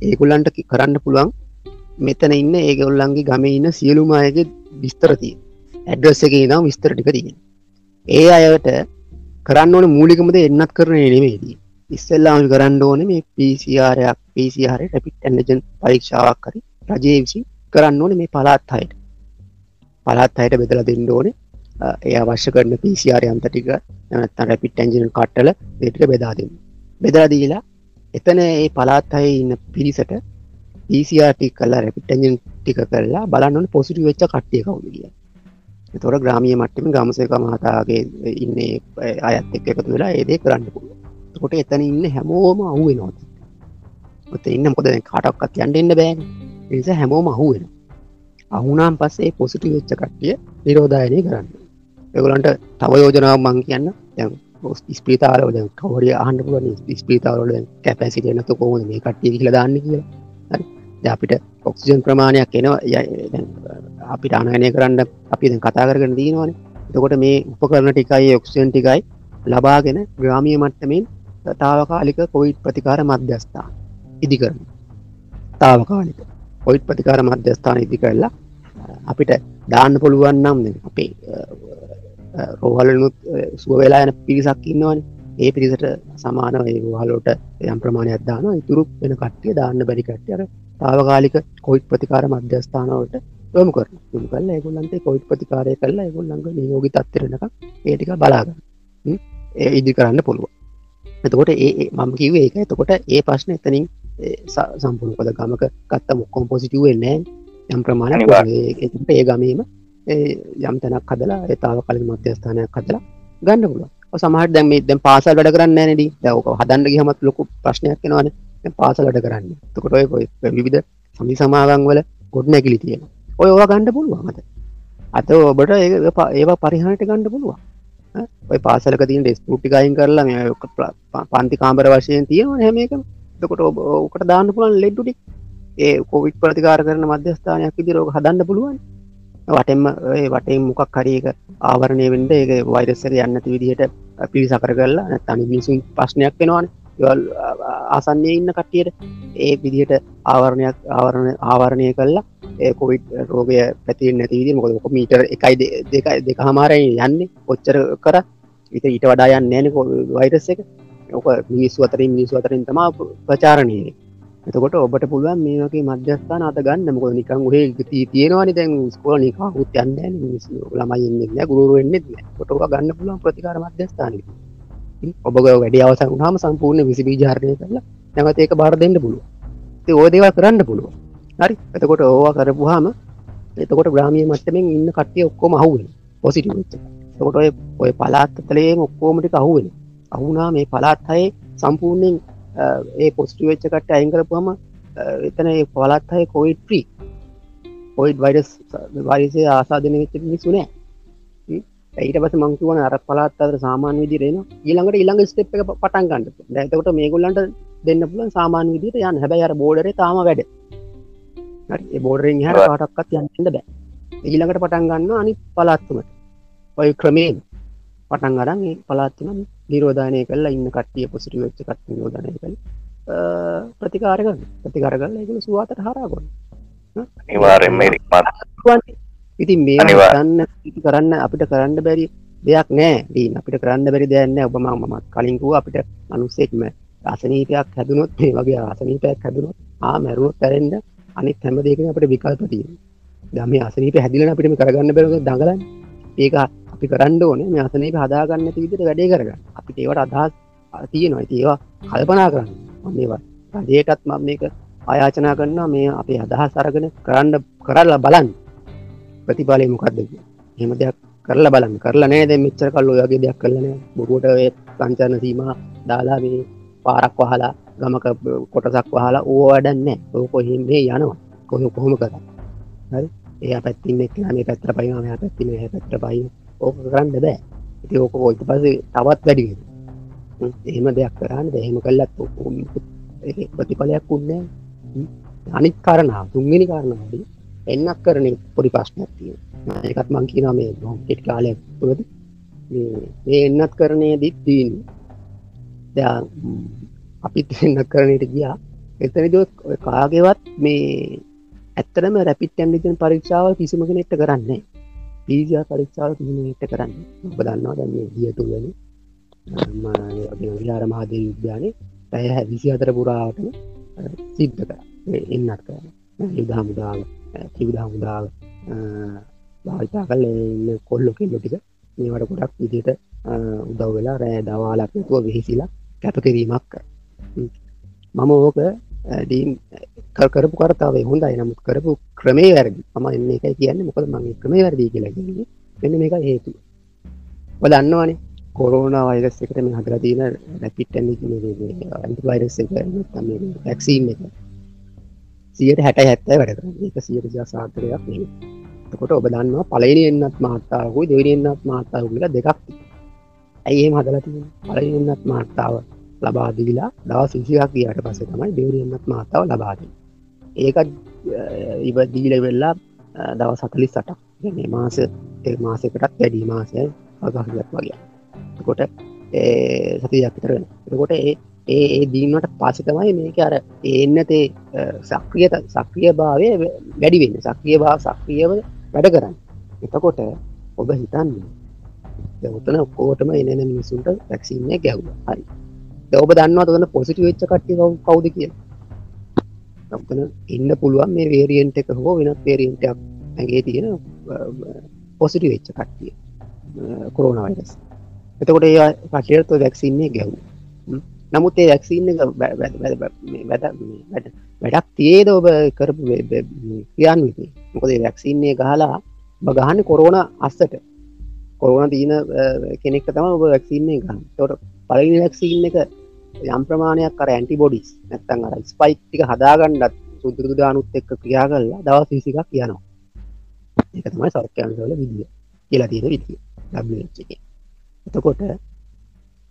B: ඒකුල්ලන්ට කරන්න පුළුවන් මෙතන ඉන්න ඒගොල්ලන්ගේ ගම ඉන්න සියලුම අයගේ විස්තරතිය ඇඩ්‍රස් එක දම් විස්තර ටික තියෙන ඒ අයට කරන්න ඕන මූලිකමද එන්නත් කරන නෙමේදී ඉස්සල්ලාම කරන්න ඕන මේ පිසිරයක් පිසිහර ටැපිට ඇන්ජන් පරීක්ෂාවක් කරි රජය විසි කරන්න ඕන මේ පලාත් අයට. පලාත් අයට බෙදල දෙන්න ඕන. ඒ අවශ්‍ය කරන පිසිාර අන්තටික නැත්ත රැපිට ඇන්ජින කට්ටල දෙටික බෙදාදන්න බෙදලා දීලා එතන ඒ පලාත් අය ඉන්න පිරිසට පිසිටි කල්ලා රැපිට ඇජන් ටික කරලා බලන්නන පොසිටි වෙච්ච කට්ටිය කවුද කිය තොර ග්‍රාමිය මට්ටම ගමසක මහතාගේ ඉන්න අයත් එක් එකතු වෙලා ඒදේ කරන්න පුළුව කොට එතන ඉන්න හැමෝම අහුවෙනවා ඔත ඉන්න මොකද කාටක්කත් යන්ට එන්න බෑන්. නිසා හැමෝම අහුවෙන අහුනාම් පස්සේ පොසිටි වෙච්ච කට්ටිය නිරෝධායනය කරන්න. එගලන්ට තව යෝජනාව මං කියන්න. දැන් ස්පිතාරවල කවරිය අහන්ඩ පුුවන් ස්පිතාවල කැපැසිටනතු කෝද මේ කට්ටිය කියල දාන්න කියලා. අපිට ඔක්සිජන් ප්‍රමාණයක් එනවා. අපිට අනයනය කරන්න අපි කතා කරන දීනවන එතකොට මේ උපකරන ටිකයි ඔක්සිජන් ටිකයි ලබාගෙන ග්‍රාමිය මට්ටමෙන් තාවකාලික කොයිට් ප්‍රතිකාර මධ්‍යස්ථාන ඉදි කරන තාවකාලික ඔයිට් ප්‍රතිකාර මධ්‍යස්ථාන ඉදි කරලා අපිට දාන්න පුළුවන් නම් අපේ රෝහලනුත් සුව වෙලා යන පිරිසක් ඉන්නවන. ඒ පිරිසට සමාන ඒහලෝට යම් ප්‍රමාණයක් දාන ඉතුරු වෙන කට්ටිය දාන්න බැරි කට්ටියර තාවකාලික කොයිට් ප්‍රතිකාර මධ්‍යස්ථානවට යොමු කර යොමු කල්ල ඒගොල්ලන්ට කොයිට් ප්‍රතිකාරය කරලා ඒගොල්ලඟ නියෝගි තත්තරනක ඒටික බලාගන්න. ඒ ඉදි කරන්න පුළුව එතකොට ඒ මම කිව ඒක එතකොට ඒ ප්‍රශ්න එතනින් සම්පුරු කොද ගමක කත්ත මොක්කොම් පොසිටුව නෑ යම් ප්‍රමාණ ඒ ගමීම යම් තැනක් හදලා ඒතාව කලින් මධ්‍යස්ථානයක් හදලා ගන්න පුළුව සමහට දැම දැම් පාසල් වැඩ කරන්න නැනද දැවක හදන්න ගහමත් ලොකු ප්‍රශ්නයක් වෙනවාන පාසල් වැඩ කරන්න. තකොට ඔය විවිධ සමි සමාගන් වල ගොඩ නැකිලි තියෙන ඔය ඕවා ගණ්ඩ පුළුවන්මත අත ඔබට ඒ ඒවා පරිහානට ගණ්ඩ පුළුවන්. ඔය පාසලක තින් ඩෙස් පුටිකයින් කරලා මේ පන්ති කාම්බර වශයෙන් තියෙන හැම එක දකොට ඕකට දාන්න පුළන් ලෙඩ්ඩුටි ඒ කොවිට් ප්‍රතිකාර කරන මධ්‍යස්ථානයක් විදිරෝක හදන්න පුළුවන්. වටෙම වටේ මොකක් හරික ආවරණය වෙන්ඩ ඒ වෛරස්සර යන්නති විදිහට පිරි සකර කරලා තනි මිනිසුන් ප්‍රශ්නයක් වෙනවාන. යල් ආසන්නේ ඉන්න කට්ටියට ඒ විදිහට ආවරණයක් ආවරණ ආවරණය කල්ලා කොවිඩ් රෝගය පැති නැතිවීද මොකද මීටර් එකයි දෙකයි දෙක හමාරයි යන්නේ. ඔච්චර කර විත ඊට වඩා යන්න නෑන වෛරස් එක. ඕක මිනිස්සු අතරින් මිනිස්සු අතරින් තමා ප්‍රචාරණය එතකොට ඔබට පුළුවන් මේකේ මධ්‍යස්ථාන අත ගන්න. මොක නිකං හේ ගති තියෙනවානි දැන් ස්කෝල නිකාහුත් යන්න ළමයින්න ගුරුව වෙන්නෙත් කොටක ගන්න පුළුවන් ප්‍රතිකාර මධ්‍යස්ථානය ඔබ වැඩි අවසන් හම සම්පූර්ණ විසි බීජාරණය කරලා නැවත ඒක බාර දෙන්න පුළුව ඕදේවල් කරන්න පුළුව හරි. එතකොට ඕවා කරපුහාම එතකොට ග්‍රාමිය මට්ටමෙන් ඉන්න කට්ටිය ඔක්කොම අහුවෙන පොසිටිව් වෙච්ච එක. එතකොට ඔය ඔය පළාත් අතලේම ඔක්කොම ටික අහුවෙන. අහුණා මේ පළාත් හයේ සම්පූර්ණයෙන් අ, ඒ පොසිටිව් වෙච්ච කට්ටිය අයින් කරපුවම අ, එතන ඒ පළාත් හයේ කොවිඩ් ෆ්‍රී කොයිඩ් වයිරස් වරිසය ආසාධන වෙච්ච මිනිස්සු නෑ හ්ම්. ඊට පස්සේ මං කියවන අර පළාත් අතර සාමාන්‍ය එනවා ඊළඟට ඊළඟ ස්ටෙප් එක පටන් ගන්න. දැන් එතකොට මේගොල්ලන්ට දෙන්න පුළුවන් සාමාන්‍ය විදිහට යන්න. හැබැයි අර බෝඩරේ තාම වැඩ. බෝඩරෙන් එහාට
A: Right.
B: කාටවත් යන්න බෑ. ඊළඟට පටන් ගන්නවා අනිත් පළාත් තුනට. ඔය ක්‍රමයෙන් පටන් පළාත් තුන නිරෝධානය කරලා ඉන්න කට්ටිය පොසිටිව් වෙච්ච කට්ටිය නිරෝධානය කරලා අ, ප්‍රතිකාර කරන ප්‍රතිකාර කරලා ඒගොල්ලෝ සුවාතට හරහා ගන්න.
A: නිවාරෙන්ම මාත.
B: ඉතින් මේ
A: අනිවා-
B: කරන්න අපිට කරන්න බැරි දෙයක් නෑ දී අපිට කරන්න බැරි දෙයක් නෑ ඔබ මම මමත් කලින් කිව්වා අපිට අනුස්සෙක්ම අසනීපයක් හැදුනොත් මේ වගේ අසනීපයක් හැදුනොත් ආ මැරුණොත් ඇරෙන්න අනිත් හැම දෙයකම අපිට විකල්ප තියෙනවා. දැන් මේ අසනීප හැදිලා අපිට මේ කරගන්න බැරුව දඟලන්නේ. ඒක අපි කරන්න ඕනේ මේ අසනීප හදාගන්න නැති විදිහට වැඩේ කරගන්න. අපිට ඒවට අදහස් තියෙනවා. ඉතින් ඒවා කල්පනා කරන්න. මම ඒවා රජයටත් මම මේක ආයාචනා කරනවා මේ අපේ අදහස් අරගෙන කරන්න කරලා බලන්න. ප්‍රතිඵලය මොකක්ද කියලා. එහෙම දෙයක් කරලා බලන්න. කරලා නැහැ දැන් මෙච්චර කල් ඔය වගේ දෙයක් කරලා නැහැ. බොරුවට ඒ සංචාරන සීමා දාලා මේ පාරක් වහලා ගමක කොටසක් වහලා ඕව වැඩක් නැහැ. ඔය කොහෙන් මේ යනවා. කොහොම කොහොම කරා. හරි. එයා පැත්තින් එක්කලා මේ පැත්තට පයින්නවා මෙයා පැත්තින් මෙහා පැත්තට පයින්. ඕක කරන්න බෑ. ඉතින් ඕක ඊට පස්සේ තවත් වැඩි වෙනවා. හ්ම්. එහෙම දෙයක් කරන්න බෑ. එහෙම කළත් ඔක්කොම ඒකේ ප්‍රතිඵලයක් උන්නේ නැහැ. අනිත් කාරණාව තුන්වෙනි කාරණාවදී එන්නක් කරන පොඩි ප්‍රශ්නයක් තියෙනවා. ඒකත් මං කියනවා මේ බොහොම කෙටි කාලයක් තුළද මේ මේ එන්නත් කරණයේදී තියෙන්නේ. දැන් ම්, අපිත් එන්නත් කරණයට ගියා. එතනදී ඔය කාගේවත් මේ ඇත්තටම රැපිඩ් ඇන්ටිජන් පරීක්ෂාව කිසිම කෙනෙක්ට කරන්නේ නැහැ. PCR පරීක්ෂාව කිසිම කෙනෙක්ට කරන්නේ නැහැ. ඔබ දන්නවා දැන් මේ ගිය තුලනේ මම අපේ විහාර මහදේව විද්‍යාලයේ පැය 24 පුරාවටම අ, සිද්ධ කරා. ඒ එන්නත් කරා. යුද හමුදාව කිවිධ හමුදාව භාවිතා කල ඉන්න කොල්ලො කෙල්ලො ටික මේවට ගොඩක් විදිට උදව් වෙලා රෑ දවාලක් නැතුව වෙහිසිලා කැප කිරීමක් කර මම ඕක ඩීම් කරපු කරතාවේ හොඳයි නමුත් කරපු ක්‍රමේ වැරදි මම එන්න එකයි කියන්න මොකද මගේ ක්‍රමේ වැරදි කියලා කියන්නේ මෙන්න මේක හේතු ඔබ දන්නවනේ කොරෝන වෛරස් එකට මේ හදලා තියෙන රැපිඩ් ඇන්ටිවයිරස් එක නැත්නම් මේ වැක්සීන් එක සියට හැට හැත්තයි වැඩ කරන්නේ. ඒක සියට සිය සාර්ථකයක් නෙවෙයි. එතකොට ඔබ දන්නවා පළවෙනි එන්නත් මාත්‍රාවකුයි දෙවෙනි එන්නත් මාත්‍රාවකුයි කියලා දෙකක් තියෙනවා. ඇයි එහෙම හදලා තියෙන්නේ? පළවෙනි එන්නත් මාත්‍රාව ලබා දීලා දවස් 20ක් ගියාට පස්සේ තමයි දෙවෙනි එන්නත් මාත්‍රාව ලබා දෙන්නේ. ඒක ඉව දීලා වෙලා අ, දවස් 48ක්. කියන්නේ මාස ඒ මාසයකටත් වැඩි මාසයක් අගහරියක් වගේ. එතකොට ඒ සතියක් විතර වෙනවා. එතකොට ඒ ඒ ඒ දීමට පස්සේ තමයි මේක අර ඒ එන්නතේ සක්‍රිය සක්‍රිය භාවය වැඩි වෙන්න සක්‍රිය භාව සක්‍රියව වැඩ කරන්න එතකොට ඔබ හිතන්න ඔතන ඔක්කෝටම එන මිනිසුන්ට වැක්සිීනය ගැව්ල හරි දැන් ඔබ දන්නවා ඔතන පොසිටිව් වෙච්ච කට්ටිය කවු- කවුද කියලා? ඔතන ඉන්න පුළුවන් මේ වේරියන්ට් එක හෝ වෙනත් වේරියන්ට් එකක් ඇගේ තියෙන පොසිටිව් වෙච්ච කට්ටිය කොරෝනා වෛරස් එතකොට ඒ කට්ටියට වැක්සිීනය ගැව්වා නමුත් ඒ වැක්සිීන් එක වැ- වැ- වැ- වැ- මේ වැඩ මේ වැඩ- වැඩක් තියේද ඔබ කරපු වෙ- වෙ- මේ ක්‍රියාන්විතේ මොකද ඒ වැක්සින්නේ ගහලා ඔබ ගහන්න කොරෝන අස්සට. කොරෝන තියන කෙනෙක් තම ඔබ වැක්සින්නේ ගන්න තොට පලනි වැක්සිීන් එක යම් ප්‍රමාණයක් කර ඇන්ටිබොඩිස් නැත්තන් අර ස්පයික් ටික හදාගන්නත් සුදුරදු දානුත් එක්ක ක්‍රියා කරලා දවස් විසිකක් කියනවා ඒක තමයි සෞඛ්‍යන්සවල විදිිය කියලා තියෙන විදිිය. WHO එකේ. එතකොට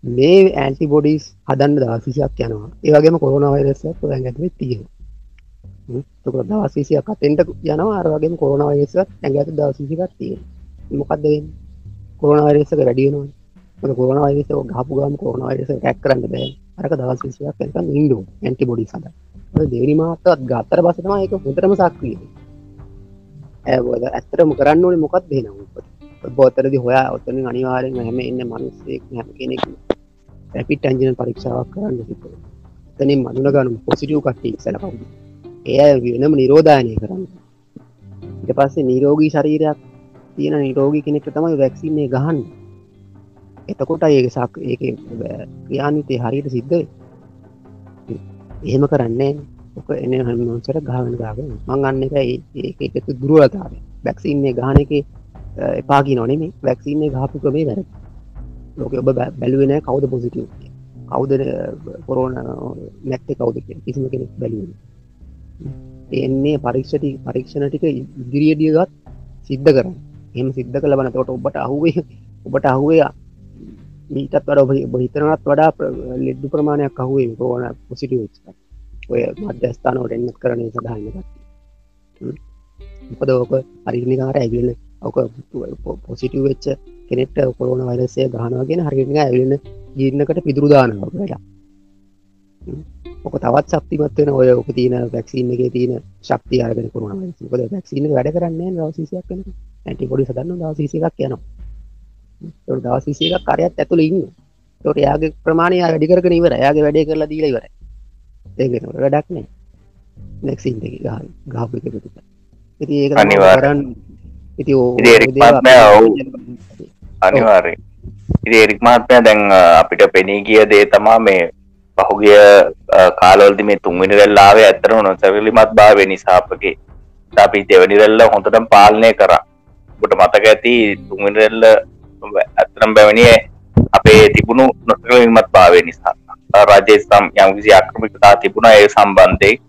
B: මේ ඇන්ටිබොඩිස් හදන්න දවසිසියක් යනවා. ඒවගේම කොරුණ වෛරසයක් දැන් ඇතුවේ තියෙන තක දවසිසියක් අතෙන්ට යනවා. අරවගේ කොරුණ වෛරසක් ඇඟ ඇතු දවසිසිකක් තියෙන මොකක්ද කොරුණ වෛරසක වැඩියනවා මක කොරුණ වෛරස ගහපු ගම කොරුණ වෛරස රැක් කරන්න බෑ. අරක දවස් විසියක් ඇක ඉන්ඩු ඇන්ටිබොඩි සඳ දෙවනි මාතත් ගත්තර බසතම එක හොතරම සක්්‍රිය. ඇබෝද ඇත්තරම කරන්න ඕනේ මොකක් දෙනවා බෝතරදි හොයා ඔත්තන අනිවාරෙන් හැම එන්න මනුස්සෙක් හැම කෙනෙක් රැපිට් ඇන්ජින පරීක්ෂාවක් කරන්න සිත. තනින් මදුන ගනු පොසිටිය් කට්ටි සැලකවු එය වෙනම නිරෝධානය කරන්න. ඉට පස්සේ නිරෝගී ශරීරයක් තියෙන නිරෝගී කෙනෙක්ට තමයි වැක්සින්නේ ගහන්න. එතකොට ඒ සක් ඒක ක්‍රියාන්විතය හරියට සිද්ධ එහෙම කරන්නේ ඔක එන හමසට ගාවන ගාව මං අන්න එක ඒක එකතු දුරුවතාව වැක්සින්නේ ගාන එක එපාකි නොනෙමේ වැක්සින්නේ ගාපු ක්‍රමේ වැර ලෝක ඔබ බැලුවෙන කවද පොසිටව් කවුද කොරෝන නැක්ත කවුද කිසිම කෙනෙක් බැලුවෙන එන්නේ පරීක්ෂටි පරීක්ෂණ ටික ඉදිරිියදියගත් සිද්ධ කරන්න. එම සිද්ධ කළ වනතකොට ඔබට අහුවේ ඔබට අහුවේ මීටත් වඩ ඔබ හිතනත් වඩා ලෙඩ්ඩු ප්‍රමාණයක් අහුවේ කෝන පොසිටි ඔය මධ්‍යස්ථානවට එන්නත් කරනය සඳහන්න මොකද ඕක අරිනිකාර ඇගලන්න ඕක පොසිටව වෙච්ච කෙනෙට කොරෝන වෛරසය ගහනවාගෙන හරිනික ඇවිලන්න ගීන්නකට පිදුරුදානව වැඩ ඕක තවත් ශක්තිමත්වෙන ඔය ඕක තියන වැක්සිීන් එක තියන ශක්ති අරගෙන කරුණ ොද වැක්සිීන වැඩ කරන්න දවසිසයක් කන ඇටි පොඩි සදන්න දවසිසයක් යනවා. දවසිසයක් කරයක් ඇතුළ ඉන්න තොට යාගේ ප්‍රමාණය වැඩිකරන ඉවර යාගේ වැඩේ කරලා දීල ඉවර ඒගෙන වැඩක් නෑ. නැක්සින් දෙක ගාපු එක පිට ඉති ඒක
A: අනිවාර්යෙන්.
B: ඉති
A: අනිවාරය ඉති එරික් මහත්මය දැන් අපිට පෙනී ගිය දේ තමා මේ පහුගිය අ, කාලවලදි මේ තුන්වෙනි රැල්ලාවේ ඇත්තටම නොසැලකිලිමත් භාවය නිසා අපගේ. අපි දෙවනි රැල්ල හොඳටම පාලනය කරා. ඔබට මතක ඇති තුන්වෙනි රැල්ල ඇත්තටම බැවනියේ අපේ තිබුණු නොසැලකිලිමත් භාවය නිසා. අ, රජයේ සම් යම්කිසි ආක්‍රමිකතා තිබුණා ඒ සම්බන්ධයෙන්.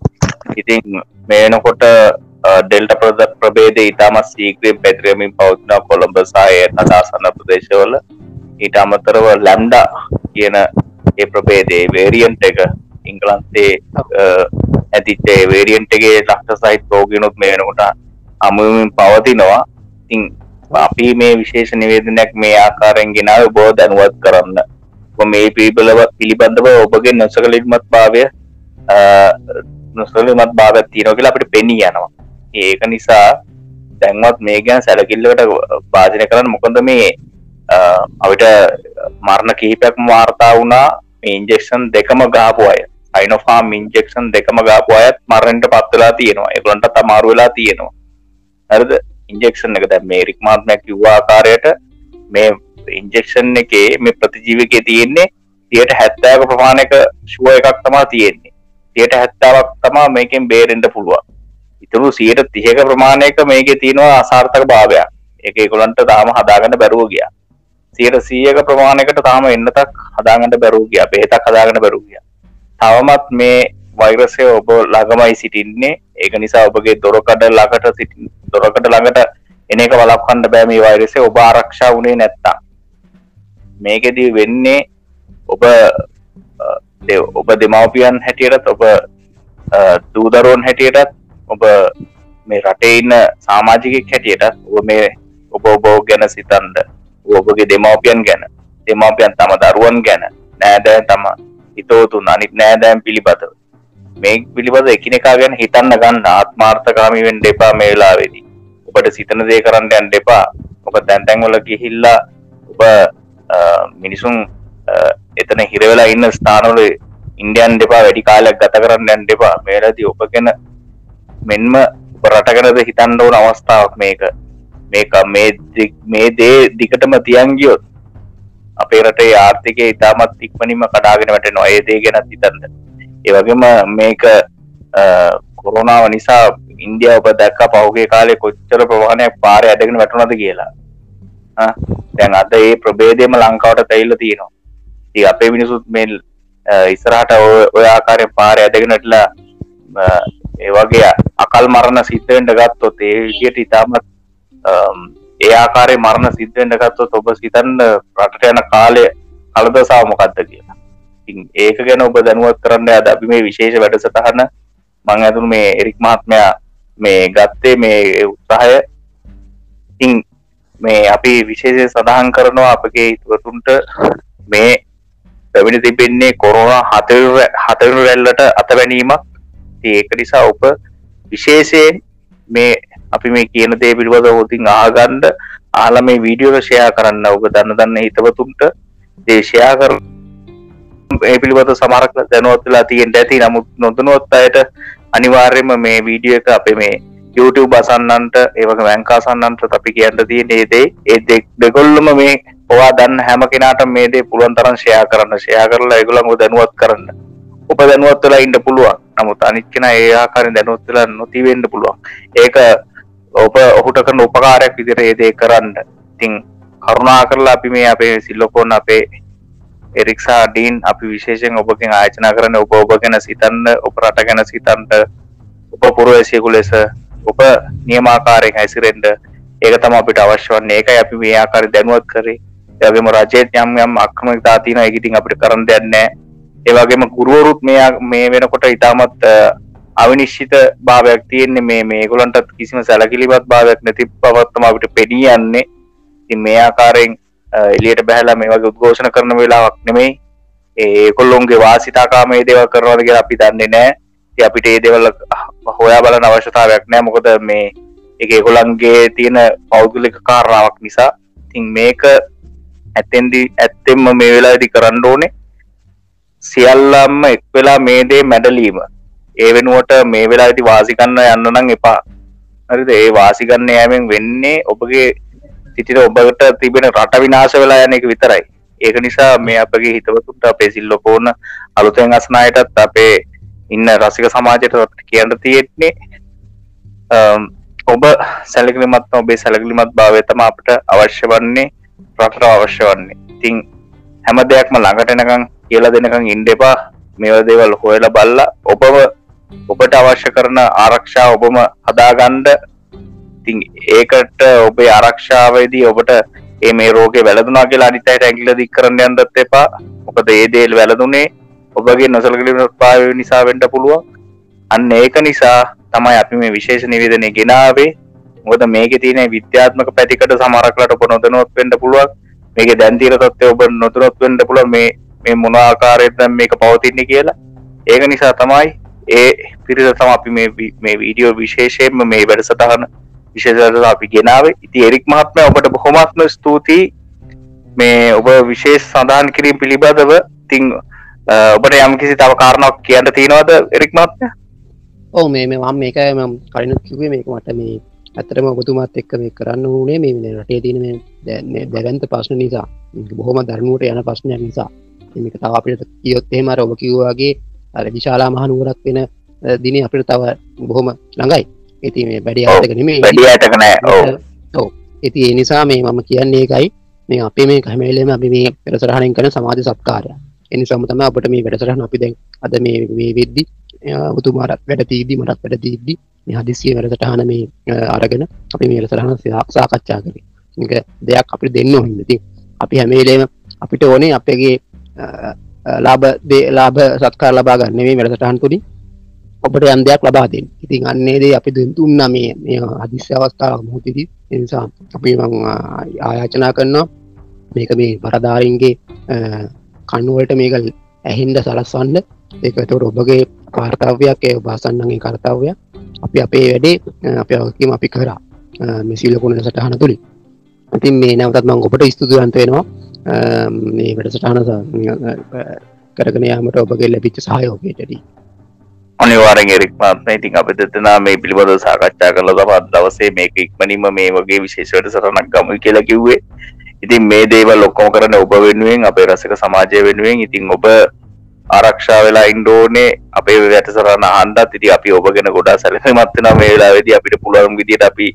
A: ඉතින් මේනකොට ඩෙල්ට ප්‍රද ප්‍රබේද ඉතාමත් සීක්‍රයෙන් පැතිරමින් පවත්න කොළඹ සාය අදාසන්න ප්‍රදේශවල. ඊට අමතරව ලැම්ඩා කියන ඒ ප්‍රබේදේ වේරියන්ට එක ඉංගලන්තේ ඇතිත්තේ වේරියන්ටගේ ලක්ට සයිත් රෝගෙනුත් මේ වෙනකොට අමුමින් පවතිනවා. ඉතින් අපි මේ විශේෂ නිවේදනයක් මේ ආකාරයෙන් ගෙනාව බෝ දැනුවත් කරන්න. ඔබ මේ පිළිබලව පිළිබඳව ඔබගේ නොසකලින්මත් භාවය නොසලිමත් භාගත් තියනෝ කියලා අපිට පෙනී යනවා. ඒක නිසා දැන්වත් මේ ගැන සැලකිල්ලට භාජනය කරන්න මොකද මේ අවිට මරණ කිහිපයක් වාර්තා වුණා. ඉන්ජෙක්ෂන් දෙකම ගාපු අය අයිනොෆාම් ඉන්ජෙක්ෂන් දෙකම ගාපු අයත් මරණට පත්වෙලා තියෙනවා. එගලන්ට තමාරු වෙලා තියෙනවා. හරිද? ඉන්ජෙක්ෂන් එක. දැ මේ රික්මාත්මයක් කිව්වාකාරයට මේ ඉන්ජෙක්ෂන් එකේ මේ ප්‍රතිජීවකය තියෙන්නේ තියට හැත්තෑක ප්‍රමාණක ශුව එකක් තමා තියෙන්නේ. තියට හැත්තාවක් තමා මේකෙන් බේරෙන්ට පුළුවන්. ඉතුරු සියට තිහක ප්‍රමාණයක මේක තියෙනවා අසාර්ථක භාවයක්. එක එකුලන්ට තාම හදාගන්න බැරුව ගියා. සියට සීයක ප්‍රමාණයකට තාම එන්නතක් හදාගන්න බැරුව ගියා. බෙහෙතක් හදාගන්න බැරුව ගියා. තවමත් මේ වෛරසය ඔබ ළඟමයි සිටින්නේ. ඒක නිසා ඔබගේ දොරකඩ ළඟට සිටි දොරකට ළඟට එන එක වලක්වන්න බෑ මේ වෛරසය. ඔබ ආරක්ෂා වුණේ නැත්තා මේකෙදී වෙන්නේ ඔබ දෙ- ඔබ දෙමවපියන් හැටියටත් ඔබ දූදරුවන් හැටියටත් ඔබ මේ රටේ ඉන්න සාමාජිකෙක් හැටියටත් ඔබ මේ ඔබ ඔබෝ ගැන සිතන්ද ඔබගේ දෙමවපියන් ගැන. දෙමවපියන් තම දරුවන් ගැන. නෑදෑ තම හිතෝතුන් අනිත් නෑදෑම් පිළිබඳව. මේ පිළිබඳ එකිනෙකා ගැන හිතන්න ගන්න ආත්මාර්ථකාමී වෙන්න එපා මේ වෙලාවේදී. ඔබට සිතන දේ කරන්න යන්න එපා. ඔබ දැන් තැන් වල ගිහිල්ලා ඔබ අ, මිනිසුන් අ, එතන හිර වෙලා ඉන්න ස්ථානවල ඉන්දියන් දෙපා වැඩි කාලයක් ගත කරන්න යන්න එපා. මේලදී ඔබ ගැන මෙන්ම ඔබ රට ගැනද හිතන්න ඕන අවස්ථාවක් මේක. මේක මේ දි- මේ දේ දිකටම තියන් ගියොත් අපේ රටේ ආර්ථිකය ඉතාමත් ඉක්මනින්ම කඩාගෙන වැටෙනවා. ඒ දේ ගැනත් හිතන්න. ඒ වගේම මේක අ, කොරෝනාව නිසා ඉන්දියාව ඔබ දැක්ක පහුගේ කාලේ කොච්චර ප්‍රවාහනයක් පාරේ ඇදගෙන වැටුණද කියලා. ආ, දැන් අද ඒ ප්‍රබේදයම ලංකාවට තැයිල්ල තියෙනවා. ඉතින් අපේ මිනිසුත් මේ අ, ඉස්සරහට ඔය- ඔය ආකාරයෙන් පාරේ ඇදගෙනටලා ඒ වගේ අකල් මරණ සිද්ධවෙන්ට ගත්තොත් ඒ විදියට ඉතාමත් අම්, ඒ ආකාරය මරණ සිද්ධවෙන්ට ගත්තොත් ඔබ සිතන්න රටට යන කාලය කලදසාාව මොකක්ද කියලා. ඉතින් ඒක ගැන ඔබ දැනුවත් කරන්න අද අපි මේ විශේෂ වැඩසටහන මං ඇතුළු මේ එරික් මහත්මයා මේ ගත්තේ මේ උත්සාහය. ඉතින් මේ අපි විශේෂය සඳහන් කරනවා අපගේ හිතුවතුන්ට මේ පැමිණි තිබෙන්නේ කොරෝනා හතරු රැල්ලට අතවැනීමක් ඉතින් ඒක නිසා ඔබ විශේෂයෙන් මේ අපි මේ කියන දේ පිළිබඳ හොතින් ආගන්ඩ ආල මේ වීඩියෝ ෂයා කරන්න ඔබ දන්න දන්න හිතවතුන්ට දේශයා කර ඒ පිළිබඳ සමරක් දැනුවත් වෙලා තියෙන්ට ඇති. නමුත් නොදනුවත් අයට අනිවාර්යම මේ වීඩියෝ එක අපේ මේ YouTube අසන්නන්ට ඒවක වැංකාසන්නන්ට අපි කියන්න තියෙන ඒදේ ඒ දෙක් දෙගොල්ලම මේ ඔවා දන්න හැම කෙනාට මේ දේ පුළුවන් තරම් ෂයා කරන්න. ෂයා කරලා ඒගොල්ලන්ව දැනුවත් කරන්න. ඔබ දැනුවත් වෙලා ඉන්න පුළුවන්. නමුත් අනිත් කෙනා ඒ ආකාරයෙන් දැනුවත් වෙලා නොතිවෙන්න පුළුවන්. ඒක ඔබ ඔහුට කරන උපකාරයක් විදිර ඒදේ කරන්න. තිං කරුණා කරලා අපි මේ අපේ සිල්ලොකෝන් අපේ එරික්සා ඩීන් අපි විශේෂෙන් ඔබගෙන් ආයචනා කරන ඔබ ඔබ ගැන සිතන්න ඔප රට ගැන සිතන්ට උප පුරුවසියකු ලෙස ඔබ නියමාකාරයෙන් හැසිරෙන්ට ඒක තම අපිට අවශ්‍ය වන්නේ. ඒකයි අපි මේ ආකාරය දැනුවත් කරේ. ඒවගේම රජයට යම් යම් අක්‍රමික තාතින එකඉතින් අපිට කරන්න දෙයන්නෑ ඒවගේම ගුරුවරුත් මේ මේ වෙනකොට ඉතාමත් අවිනිශ්චිත භාවයක් තියෙන්නේ. මේ මේගොලන්ටත් කිසිම සැලකිලිපත් භාවයක් නැති පවත්තම අපිට පෙනී යන්නේ. ති මේ ආකාරයෙන් එලියට බැහලා මේ වගේ උද්ඝෝෂණ කරන වෙලාවක් නෙමෙයි. ඒකොල්ලොන්ගේ වාසිතාකාමේ දේව කරනවාදගේ අපි දන්නේ නෑ අපිට ඒ දෙවල හොයා බලන අවශ්‍යතාවයක් නෑ මොකද මේ එක ඒගොලන්ගේ තියෙන පෞද්ගලික කාරණාවක් නිසා. තින් මේක ඇත්තෙන්දි ඇත්තෙන්ම මේ වෙලා ඇති කරන්න ඕනේ. සියල්ලම්ම එක් වෙලා මේ දේ මැඩලීම. ඒ වෙනුවට මේ වෙලා ඇති වාසිකන්න යන්න නම් එපා. හරිද? ඒ වාසිකන්න යෑමෙන් වෙන්නේ ඔබගේ සිටිට ඔබට තිබෙන රට විනාශ වෙලා යන එක විතරයි. ඒක නිසා මේ අපගේ හිතවතුන්ට අපේ සිල්ලොකෝන අලුතෙන් අසනායටත් අපේ ඉන්න රසික සමාජයට කියන්න තියෙන්නේ ඔබ සැලකිලිමත් ඔබේ සැලකිලිමත් භාවතම අපට අවශ්‍ය වන්නේ රටට අවශ්‍ය වන්නේ. ඉතිං හැම දෙයක්ම ළඟටනකං කියලා දෙනකං ඉන්ඩෙපා මෙව දේවල් හොයල බල්ලා ඔබව ඔබට අවශ්‍ය කරන ආරක්ෂා ඔබම හදාගණ්ඩ ඉතිං ඒකට ඔබේ ආරක්ෂාවේදී ඔබට ඒ මේ රෝග වැලදුනා කියලා අනිතයට ඇගිල දික් කරන්න යන්දත් එපා. මොකද ඒ දේල් වැලදුනේ ඔබගේ නොසලකලිම පාව නිසා වෙන්ට පුළුවන්. අන්න ඒක නිසා තමයි අපි මේ විශේෂ නිවේදනය ගෙනාවේ මොද මේක තියන විද්‍යාත්මක පැතිකට සමරක්ලට ඔබ නොදනොත් වෙන්ට පුළුවන්. මේක දැන්තීර තත්වය ඔබ නොතුනොත් වෙන්ට පුළුව මේ මේ මොනාකාරයද මේක පවතින්නේ කියලා. ඒක නිසා තමයි ඒ පිරිස තම අපි මේ වීඩියෝ විශේෂයෙන්ම මේ වැඩසටහන විශේෂ අපි ගෙනාව ඉති එරික් මහත්ම ඔබට බොහොමත්ම ස්තුතියි. මේ ඔබ විශේෂ සඳහන් කිරීම පිළිබඳව. තිං ඔබට යම් කිසි තව කාරණක් කියන්න තියෙනවද එරික් මත්ය
B: ඕ මේ මේ මම මේකයි ම කලිනුත් කිවේ මේක මට මේ ඇතරම ඔබතුමාත් එක්ක මේ කරන්න ඕනේ. මේ රටේ තින දැගන්ත ප්‍රශ්න නිසා. බොහොම දරනුවට යන ප්‍රශ්නයක් නිසා. එමික තව අපිට කියොත් එහෙමර ඔබ කිව්වාගේ අර විශාලා මහනුවරක් වෙන දින අපිට තව බොහොම ළඟයි. ඇති මේ බැඩි අතක නෙමේ ඕ ඇති ඒ නිසා මේ මම කියන්නේ එකයි මේ අපේ මේ කහමේලම අපි මේ පෙරසරහණෙන් කන සමාධ සත්කාරය. එනි සමතම අපට මේ වැඩසරහන අපි දැන් අද මේ වෙද්දි ඔතුමාරත් වැඩ තීදී මටත් වැඩ තීද්දී හදිසිය වැඩසටහන මේ අරගෙන අපි මේ සරහන සාකච්ඡා කරේ. දෙයක් අපි දෙන්න හිදති අපි හැමේලේම අපිට ඕනේ අපගේ ලාබ දේ ලාභ සත්කාර ලබා ගන්න. මේ වැඩසටහන් තුළින් ඔබට යම් දෙයක් ලබා දෙන්න. ඉතින් අන්නේ දේ අපි දුන්තුන්න මේ මේ අදිස්්‍ය අවස්ථාව මුහතිති නිසා අපි ආයාචනා කරනවා. මේක මේ පරධාරින්ගේ කන්නුවලට මේක ඇහින්ද සලස්වන්න. ඒකට ඔබගේ කාර්තාවයක් ඒ බාසන්නගේ කර්තාවයක් අපි අපේ වැඩේ අප අවකීම අපි කරා. මෙසිල්ලකුණ සටහන තුළි ඉතින් මේ නැවතත් මං ඔබට ස්තුතිවන්ත වෙනවා. මේ වැඩ සටහන කරගෙන යාමට ඔබගේ ලැබිච්ච සහයෝගයටදී.
A: අනිවාරෙන් එරික්මාත්ම ඉතින් අප දෙතනා මේ පිළිබඳ සාකච්ඡා කළ තවත් දවසේ මේක ඉක්මනින්ම මේ වගේ විශේෂවට සටනක් ගම කියලා කිව්වේ. ඉතින් මේ දේවල් ලොක්කොම කරන ඔබ වෙනුවෙන් අපේ රසක සමාජය වෙනුවෙන්. ඉතින් ඔබ ආරක්ෂා වෙලා ඉන්ඩෝනේ අපේ වැටසරන්න හන්ඩත් ඉති අපි ඔබගෙන ගොඩා සැලමත්වෙන මේ වෙලාවෙදි අපිට පුළුවන් විදිට අපි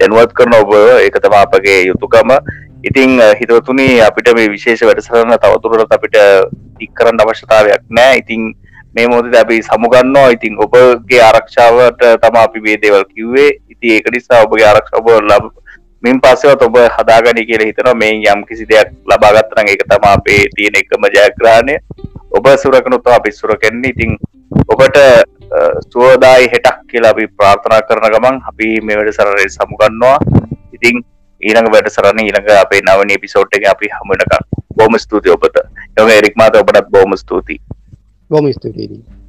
A: දැනුවත් කරන ඔබ එකතම අපගේ යුතුකම ඉතිං හිතවතුනි අපිට මේ විශේෂ වැඩසරන්න තවතුරට අපිට ඉක්කරන්න අවශ්‍යතාවයක් නෑ. ඉතිං මේ මොද අපි සමුගන්නවා ඉතිං ඔබගේ ආරක්ෂාවට තම අපි වේදේවල් කිව්වේ. ඉති ඒක නිසා ඔබගේ ආරක්ෂාව ලබ මින් පස්සවත් ඔබ හදාගනි කියල හිතනවා. මේ යම් කිසි දෙයක් ලබාගත්තන එක තම අපේ තියෙන එකම ජයග්‍රාණය ඔබ සුරකනුත් අපි සුරකෙන්නේ. ඉතිං ඔබට සුවදායි හෙටක් කියලා අපි ප්‍රාර්ථනා කරන ගමන් අපි මේ වැඩ සරරය සමුගන්නවා ඉතිං ඊළඟ වැඩ සරන්න ඊළඟ අපේ නවන පිසෝට් එක අපි හමුනක බොම ස්තුති ඔබට. යොම එරික්මාත ඔබටත් බොම ස්තුතියි.
B: බොම ස්තුතියි